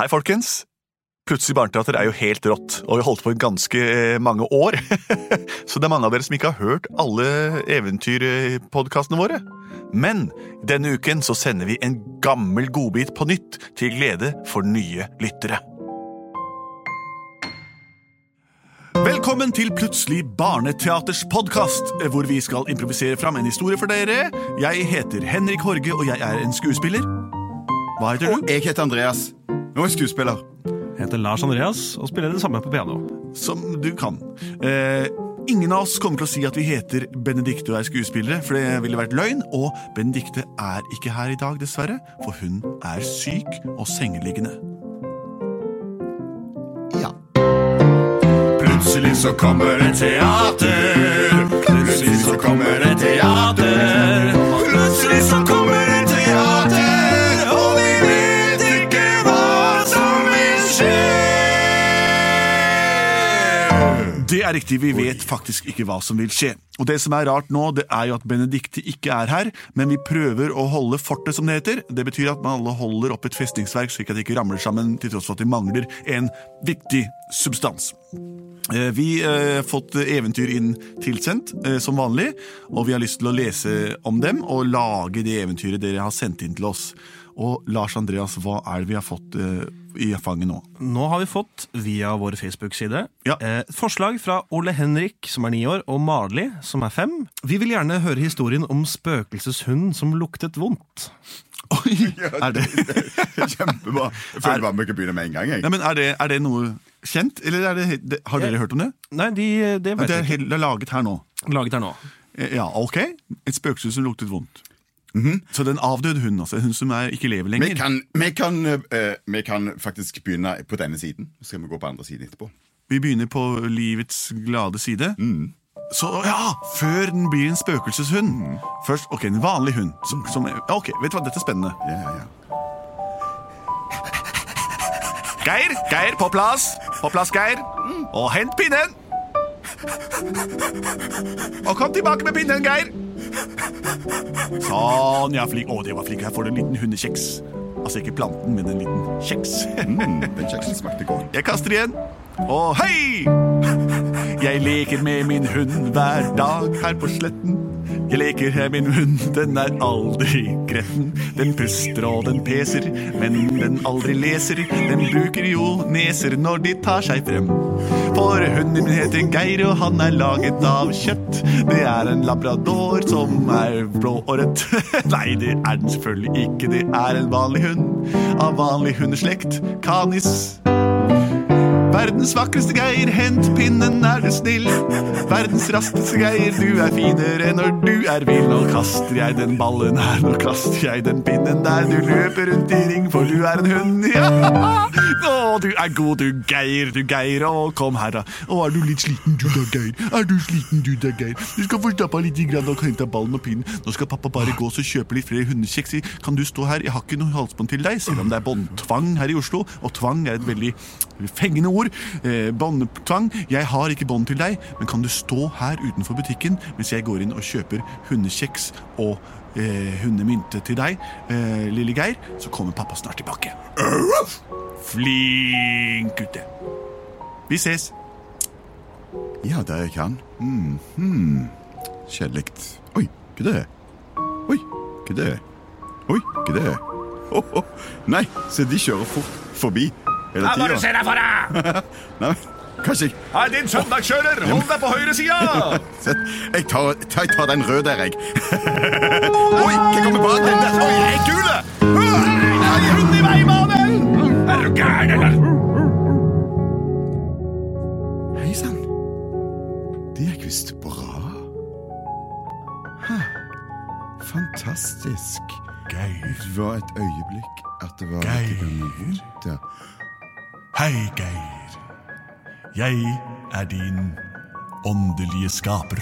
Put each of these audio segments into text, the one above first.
Hei, folkens. Plutselig barneteater er jo helt rått, og vi har holdt på i ganske eh, mange år. Så det er mange av dere som ikke har hørt alle eventyrpodkastene våre. Men denne uken så sender vi en gammel godbit på nytt, til glede for nye lyttere. Velkommen til Plutselig barneteaters podkast, hvor vi skal improvisere fram en historie for dere. Jeg heter Henrik Horge, og jeg er en skuespiller. Hva heter Og du? jeg heter Andreas. Nå er skuespiller. Jeg heter Lars Andreas og spiller det samme på piano. Som du kan. Eh, ingen av oss kommer til å si at vi heter Benedikte og er skuespillere, for det ville vært løgn. Og Benedikte er ikke her i dag, dessverre, for hun er syk og sengeliggende. Ja. Plutselig så kommer et teater. Plutselig så kommer et teater. Er riktig, vi vet faktisk ikke hva som vil skje. Og det som er rart nå, det er jo at Benedikte ikke er her, men vi prøver å holde fortet, som det heter. Det betyr at man alle holder opp et festningsverk, slik at det ikke ramler sammen, til tross for at de mangler en viktig substans. Eh, Vi eh, har fått eventyr inn tilsendt, eh, som vanlig, og vi har lyst til å lese om dem og lage det eventyret dere har sendt inn til oss. Og Lars Andreas, hva er det vi har fått eh, i fanget nå? Nå har vi fått, via vår Facebook-side, Ja. eh, et forslag fra Ole Henrik, som er ni år, og Marli, som er fem. Vi vil gjerne høre historien om spøkelseshunden som luktet vondt. Oi, er det, Kjempebra. Jeg føler bare vi kan begynne med en gang. jeg. Nei, men er det, er det noe kjent, eller er det, det, har dere hørt om det? Nei, de, det vet Det er jeg ikke. helt- det er laget her nå. Laget her nå. Eh, Ja, ok. Et spøkelse som luktet vondt. Så det er en avdød hund, altså. En hund som er, ikke lever Vi lenger. kan, vi, kan, eh, vi kan faktisk begynne på denne siden. Så skal vi gå på andre siden etterpå. Vi begynner på livets glade side. Så ja, før den blir en spøkelseshund. Først, ok, en vanlig hund. Som, som, ok, vet du hva, dette er spennende. Ja, ja, ja. Geir, Geir, på plass. På plass, Geir. Og hent pinnen. Og kom tilbake med pinnen, Geir. Sånn, ja, flink. Å, det var flink. Her får du en liten hundekjeks. Altså ikke planten, men en liten kjeks. Mm, den kjeksen smakte godt. Jeg kaster igjen. Og hei! Jeg leker med min hund hver dag her på sletten. Jeg leker med min hund, den er aldri gretten. Den puster og den peser, men den aldri leser. Den bruker jo neser når de tar seg frem. For hunden min heter Geir, og han er laget av kjøtt. Det er en labrador som er blå og rødt. Nei, det er den selvfølgelig ikke. Det er en vanlig hund av vanlig hundeslekt. Canis. Verdens vakreste Geir, hent pinnen, er du snill. Verdens raskeste Geir, du er finere når du er vill. Nå kaster jeg den ballen her, nå kaster jeg den pinnen der. Du løper rundt i ring, for du er en hund, ja. Å, du er god, du Geir, du Geir. Å, kom her, da. Å, er du litt sliten, du da, Geir? Er du sliten, du da, Geir? Du skal få stappa litt i grann og hente ballen og pinnen. Nå skal pappa bare gå og kjøpe litt flere hundekjeks. Kan du stå her? Jeg har ikke noe halsbånd til deg, selv om det er båndtvang her i Oslo. Og tvang er et veldig fengende ord. Eh, båndtvang. Jeg har ikke bånd til deg, men kan du stå her utenfor butikken mens jeg går inn og kjøper hundekjeks og eh, hundemynte til deg, eh, lille Geir, så kommer pappa snart tilbake. Flink gutte. Vi ses. Ja, det jeg kan. Mm, hmm. Kjedelig. Oi, hva er det? Oi, hva er det? Oi, hva er det? Oh, oh. Nei, se de kjører fort forbi hele Hva må du se deg for deg? Nei, kanskje jeg Hei, din søndagskjører, hold deg på høyre sida! Jeg tar, jeg tar den røde der, jeg. Oi, hva kommer bak den der? Oi, ei kule! Er hund i veibanen? Er du gæren, eller? Hei sann. Det gikk visst bra. Fantastisk. Geir. Det var et øyeblikk at det var Geir. vondt der. Hei, Geir. Jeg er din åndelige skaper.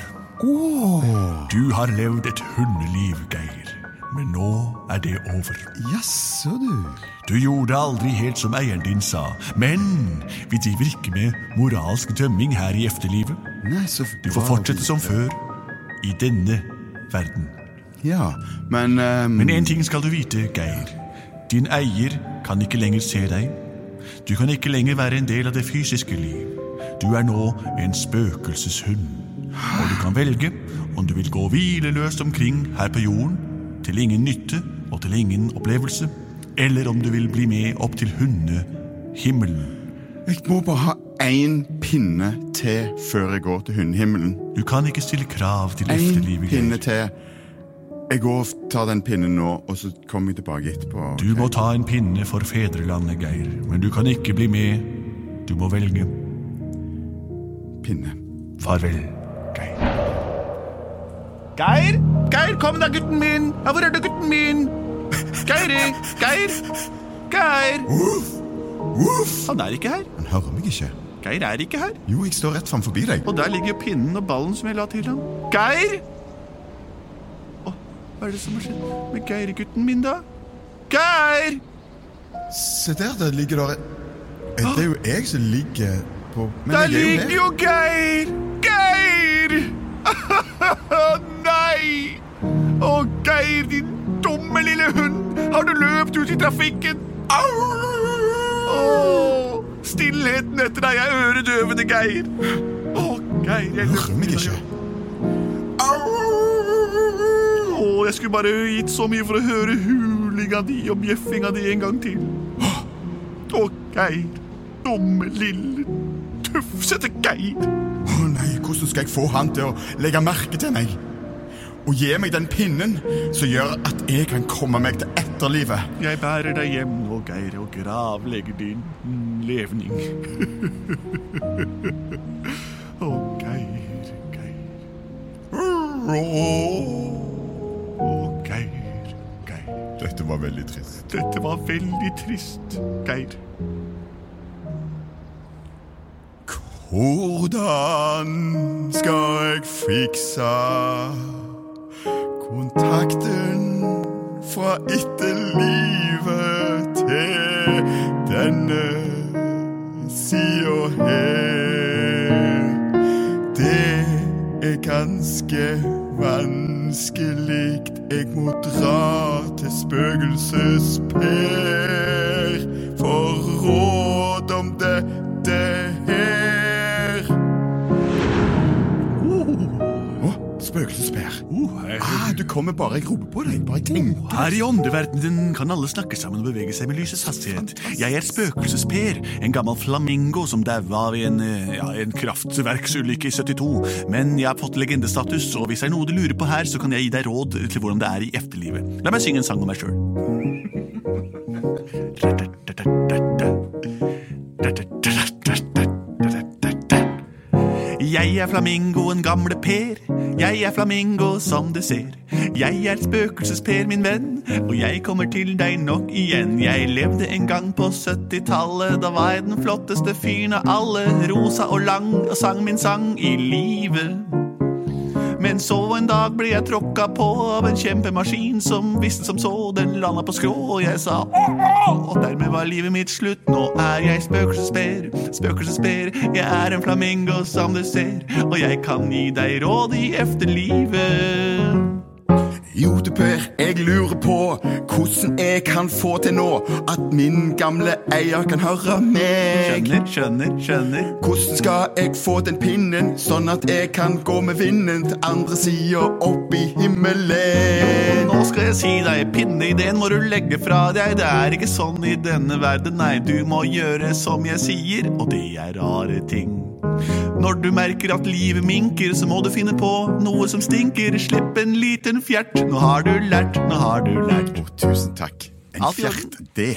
Du har levd et hundeliv, Geir. Men nå er det over. Jaså, du. Du gjorde aldri helt som eieren din sa. Men vi driver ikke med moralsk dømming her i efterlivet. Nei, så Du får fortsette som før i denne verden. Ja, men um... Men én ting skal du vite, Geir. Din eier kan ikke lenger se deg. Du kan ikke lenger være en del av det fysiske liv. Du er nå en spøkelseshund. Og du kan velge om du vil gå hvileløst omkring her på jorden, til ingen nytte og til ingen opplevelse, eller om du vil bli med opp til hundehimmelen. Jeg må bare ha én pinne til før jeg går til hundehimmelen. Du kan ikke stille krav til Én efterlivet. pinne Geir. til. Jeg går og tar den pinnen nå, og så kommer jeg tilbake etterpå. Du må ta en pinne for fedrelandet, Geir, men du kan ikke bli med. Du må velge. Pinne. Farvel, Geir. Geir! Geir, kom da, gutten min! Ja, hvor er du, gutten min? Geiri! Geir! Geir! Uff! Uff! Han er ikke her. Han hører meg ikke. Geir er ikke her. Jo, jeg står rett framfor deg. Og der ligger jo pinnen og ballen som jeg la til ham. Geir! Hva er det som har skjedd med Geir-gutten min, da? Geir! Se der, det ligger der Det er jo jeg som ligger på Men Der er jo ligger jo Geir! Geir! Nei! Å, Geir, din dumme lille hund! Har du løpt ut i trafikken? Au! Stillheten etter deg er øredøvende, Geir. Å, Geir, jeg Hører meg ikke. Jeg skulle bare gitt så mye for å høre hulinga di og bjeffinga di en gang til. Å, Geir. Dumme, lille, tufsete Geir. Å nei, hvordan skal jeg få han til å legge merke til meg? Og gi meg den pinnen som gjør at jeg kan komme meg til etterlivet. Jeg bærer deg hjem nå, Geir, og gravlegger din levning. Å, Geir, Geir. Å, Geir, Geir. Dette var veldig trist. Dette var veldig trist, Geir. Hvordan skal jeg fikse kontakten fra etterlivet til denne sida her? Det er ganske vanskelig. Jeg må dra til spøkelsesper. For råd spøkelsesper. Oh, Ah, du kommer bare jeg roper på deg. Bare tenker. her i åndeverdenen kan alle snakke sammen og bevege seg med lysets hastighet. Jeg er spøkelsesper, en gammel flamingo som daua ved en, eh, ja, en kraftverksulykke i 72. Men jeg har fått legendestatus, og hvis det er noe du lurer på her, så kan jeg gi deg råd til hvordan det er i efterlivet. La meg synge en sang om meg sjøl. Jeg er flamingoen gamle Per. Jeg er flamingo som du ser. Jeg er spøkelsesper, min venn, og jeg kommer til deg nok igjen. Jeg levde en gang på 70-tallet, da var jeg den flotteste fyren av alle. Rosa og lang og sang min sang i livet. Men så en dag ble jeg tråkka på av en kjempemaskin som visste som så, den landa på skrå, og jeg sa og dermed var livet mitt slutt. Nå er jeg spøkelsesper, spøkelsesper, jeg er en flamingo som du ser, og jeg kan gi deg råd i efterlivet. Jo, du Per, jeg lurer på hvordan jeg kan få til nå at min gamle eier kan høre meg. Skjønner, skjønner, skjønner. Hvordan skal jeg få den pinnen, sånn at jeg kan gå med vinden til andre sida opp i himmelen? Nå skal jeg si deg, pinneideen må du legge fra deg. Det er ikke sånn i denne verden, nei, du må gjøre som jeg sier, og det er rare ting. Når du merker at livet minker, så må du finne på noe som stinker. Slipp en liten fjert, nå har du lært, nå har du lært. Oh, tusen takk. En fjert, det.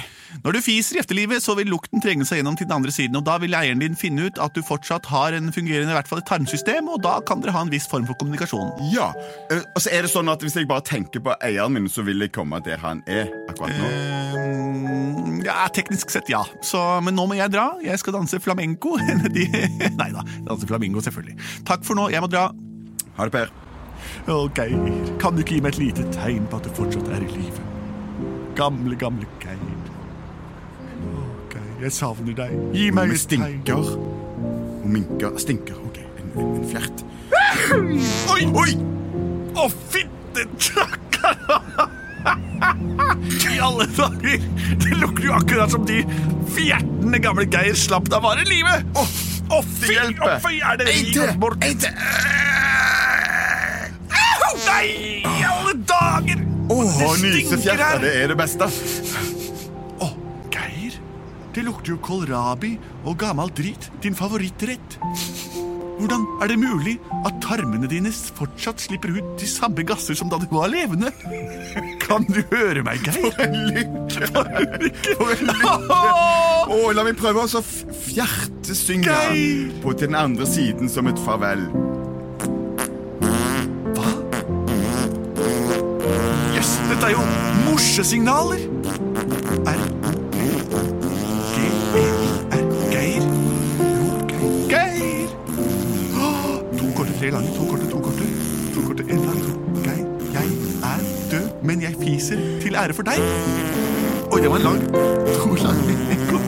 Når du fiser i efterlivet, så vil lukten trenge seg gjennom til den andre siden, og da vil eieren din finne ut at du fortsatt har en fungerende, i hvert fall et tarmsystem, og da kan dere ha en viss form for kommunikasjon. Ja. eh, Og så er det sånn at hvis jeg bare tenker på eieren min, så vil jeg komme der han er akkurat nå. Ehm, ja, teknisk sett ja. Så, men nå må jeg dra. Jeg skal danse flamenco. De, nei da, danse flamingo selvfølgelig. Takk for nå, jeg må dra. Ha det, Per. Å, Geir, kan du ikke gi meg et lite tegn på at du fortsatt er i live? Gamle, gamle Geir. Å, Geir, jeg savner deg. Gi meg et tegn. stinker. Minker. Stinker, ok. En, en, en fjert. Oi, oi! Å, fitte! I alle dager! Det lukter jo akkurat som de fjertende gamle Geir slapp da bare livet! Å, fy, å, fy, er det til! bort? Au! Nei, i alle dager! Oh, Det stinker her. det er det beste. Å, Geir, det lukter jo kålrabi og gammel drit. Din favorittrett. Hvordan er det mulig at tarmene dine fortsatt slipper ut de samme gasser som da du var levende? Kan du høre meg, Geir? For en lykke! For en lykke! For en lykke. Åh, la meg prøve å fjertesynge på til den andre siden som et farvel. Hva? Jøss, dette er jo morsesignaler! Tre lange, to korte, to korte. To korte, en lang. Geir, jeg er død, men jeg fiser til ære for deg. Oi, det var en lang. To lange, en kort.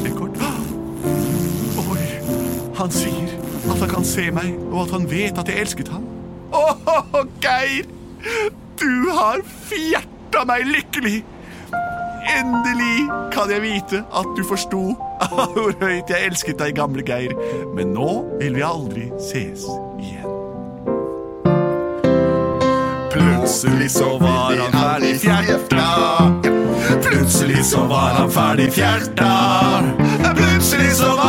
Tre kort. Oi, han sier at han kan se meg, og at han vet at jeg elsket ham. Åh, Geir! Du har fjerta meg lykkelig! Endelig kan jeg vite at du forsto hvor høyt jeg elsket deg, gamle Geir. Men nå vil vi aldri ses igjen. Plutselig så var han ferdig fjerta. Plutselig så var han ferdig fjerta. Plutselig så var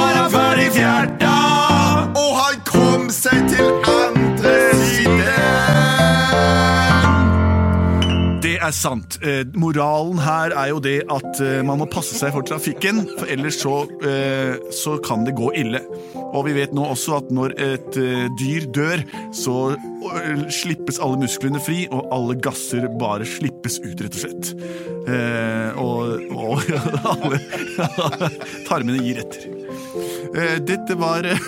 er sant. Eh, moralen her er jo det at eh, man må passe seg for trafikken, for ellers så, eh, så kan det gå ille. Og vi vet nå også at når et eh, dyr dør, så eh, slippes alle musklene fri, og alle gasser bare slippes ut, rett og slett. Eh, og, og alle tarmene gir etter. Eh, Dette var eh,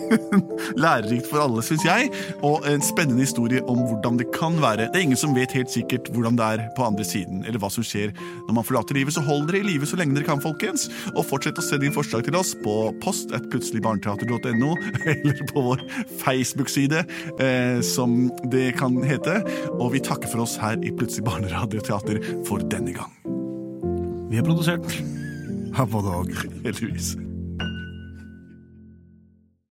lærerikt for alle, syns jeg, og en spennende historie om hvordan det kan være. Det er ingen som vet helt sikkert hvordan det er på andre siden, eller hva som skjer når man forlater livet. Så hold dere i live så lenge dere kan, folkens. Og fortsett å sende inn forslag til oss på post at plutseligbarneteater.no, eller på vår Facebook-side, eh, som det kan hete. Og vi takker for oss her i Plutselig barneradioteater for denne gang. Vi er produsert av både og. Heldigvis.